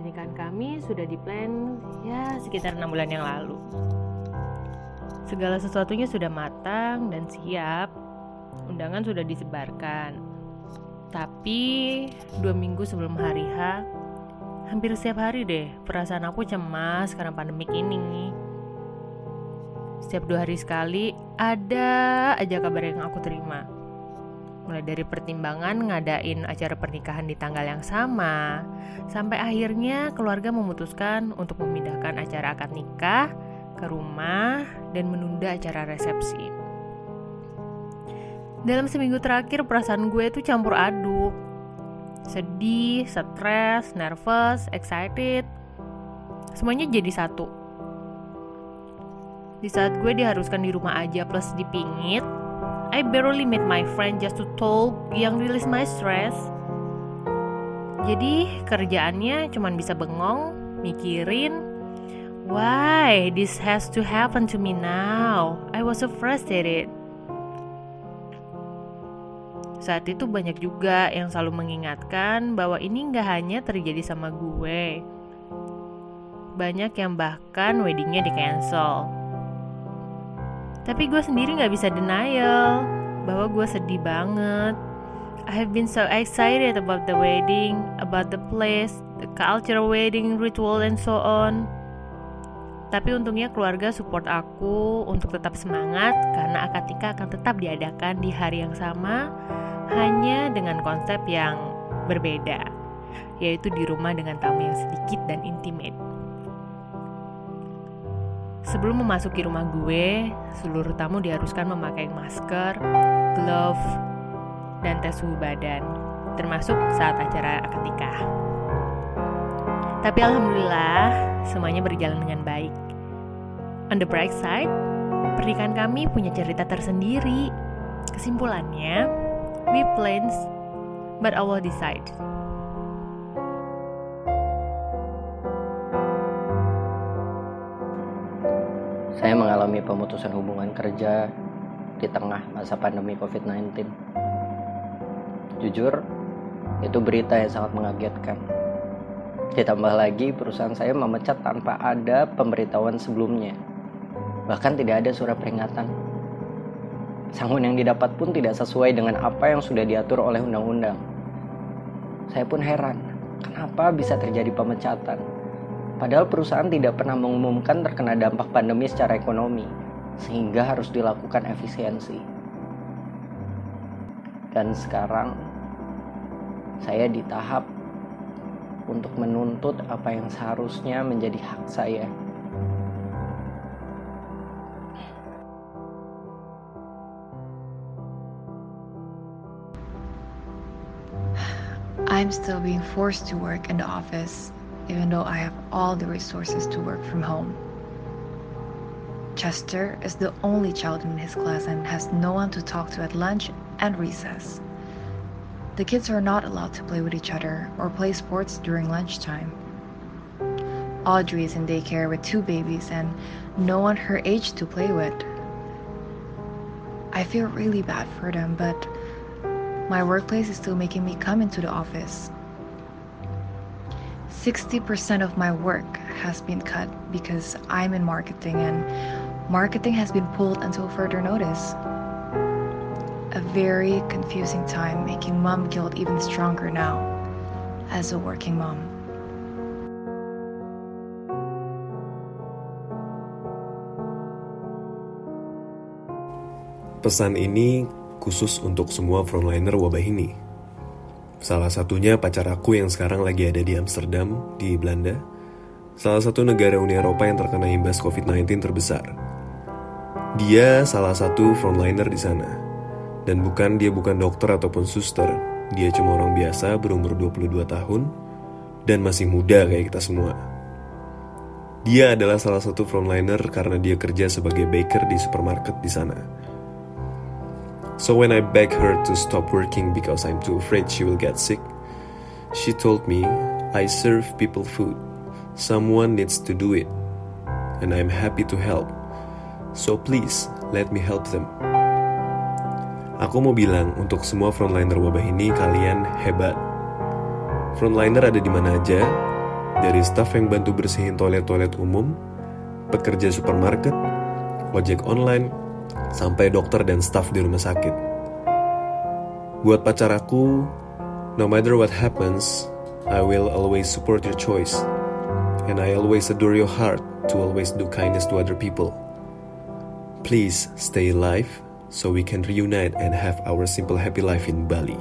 pernikahan kami sudah diplan ya sekitar enam bulan yang lalu. Segala sesuatunya sudah matang dan siap. Undangan sudah disebarkan. Tapi dua minggu sebelum hari H, hampir setiap hari deh perasaan aku cemas karena pandemik ini. Setiap dua hari sekali ada aja kabar yang aku terima mulai dari pertimbangan ngadain acara pernikahan di tanggal yang sama, sampai akhirnya keluarga memutuskan untuk memindahkan acara akad nikah ke rumah dan menunda acara resepsi. Dalam seminggu terakhir perasaan gue itu campur aduk. Sedih, stres, nervous, excited. Semuanya jadi satu. Di saat gue diharuskan di rumah aja plus dipingit, I barely meet my friend just to talk yang release my stress. Jadi kerjaannya cuma bisa bengong, mikirin, why this has to happen to me now? I was so frustrated. Saat itu banyak juga yang selalu mengingatkan bahwa ini nggak hanya terjadi sama gue. Banyak yang bahkan weddingnya di cancel tapi gue sendiri gak bisa denial bahwa gue sedih banget. I have been so excited about the wedding, about the place, the cultural wedding ritual and so on. Tapi untungnya keluarga support aku untuk tetap semangat karena akad nikah akan tetap diadakan di hari yang sama hanya dengan konsep yang berbeda, yaitu di rumah dengan tamu yang sedikit dan intimate. Sebelum memasuki rumah gue, seluruh tamu diharuskan memakai masker, glove, dan tes suhu badan, termasuk saat acara akad nikah. Tapi alhamdulillah, semuanya berjalan dengan baik. On the bright side, pernikahan kami punya cerita tersendiri. Kesimpulannya, we plans, but Allah decide. Mengalami pemutusan hubungan kerja di tengah masa pandemi COVID-19. Jujur, itu berita yang sangat mengagetkan. Ditambah lagi, perusahaan saya memecat tanpa ada pemberitahuan sebelumnya. Bahkan tidak ada surat peringatan. Sangun yang didapat pun tidak sesuai dengan apa yang sudah diatur oleh undang-undang. Saya pun heran, kenapa bisa terjadi pemecatan? Padahal perusahaan tidak pernah mengumumkan terkena dampak pandemi secara ekonomi, sehingga harus dilakukan efisiensi. Dan sekarang saya di tahap untuk menuntut apa yang seharusnya menjadi hak saya. I'm still being forced to work in the office even though I have all the resources to work from home. Chester is the only child in his class and has no one to talk to at lunch and recess. The kids are not allowed to play with each other or play sports during lunchtime. Audrey is in daycare with two babies and no one her age to play with. I feel really bad for them, but my workplace is still making me come into the office 60% of my work has been cut because I'm in marketing and marketing has been pulled until further notice. A very confusing time, making mom guilt even stronger now as a working mom. Pesan ini khusus untuk semua frontliner wabah ini Salah satunya pacar aku yang sekarang lagi ada di Amsterdam, di Belanda. Salah satu negara Uni Eropa yang terkena imbas COVID-19 terbesar. Dia salah satu frontliner di sana. Dan bukan dia bukan dokter ataupun suster. Dia cuma orang biasa berumur 22 tahun dan masih muda kayak kita semua. Dia adalah salah satu frontliner karena dia kerja sebagai baker di supermarket di sana So when I begged her to stop working because I'm too afraid she will get sick, she told me, I serve people food. Someone needs to do it. And I'm happy to help. So please, let me help them. Aku mau bilang untuk semua frontliner wabah ini kalian hebat. Frontliner ada di mana aja, Dari staf yang bantu bersihin toilet-toilet umum, pekerja supermarket, ojek online, sampai dokter dan staf di rumah sakit. Buat pacar aku, no matter what happens, I will always support your choice. And I always adore your heart to always do kindness to other people. Please stay alive so we can reunite and have our simple happy life in Bali.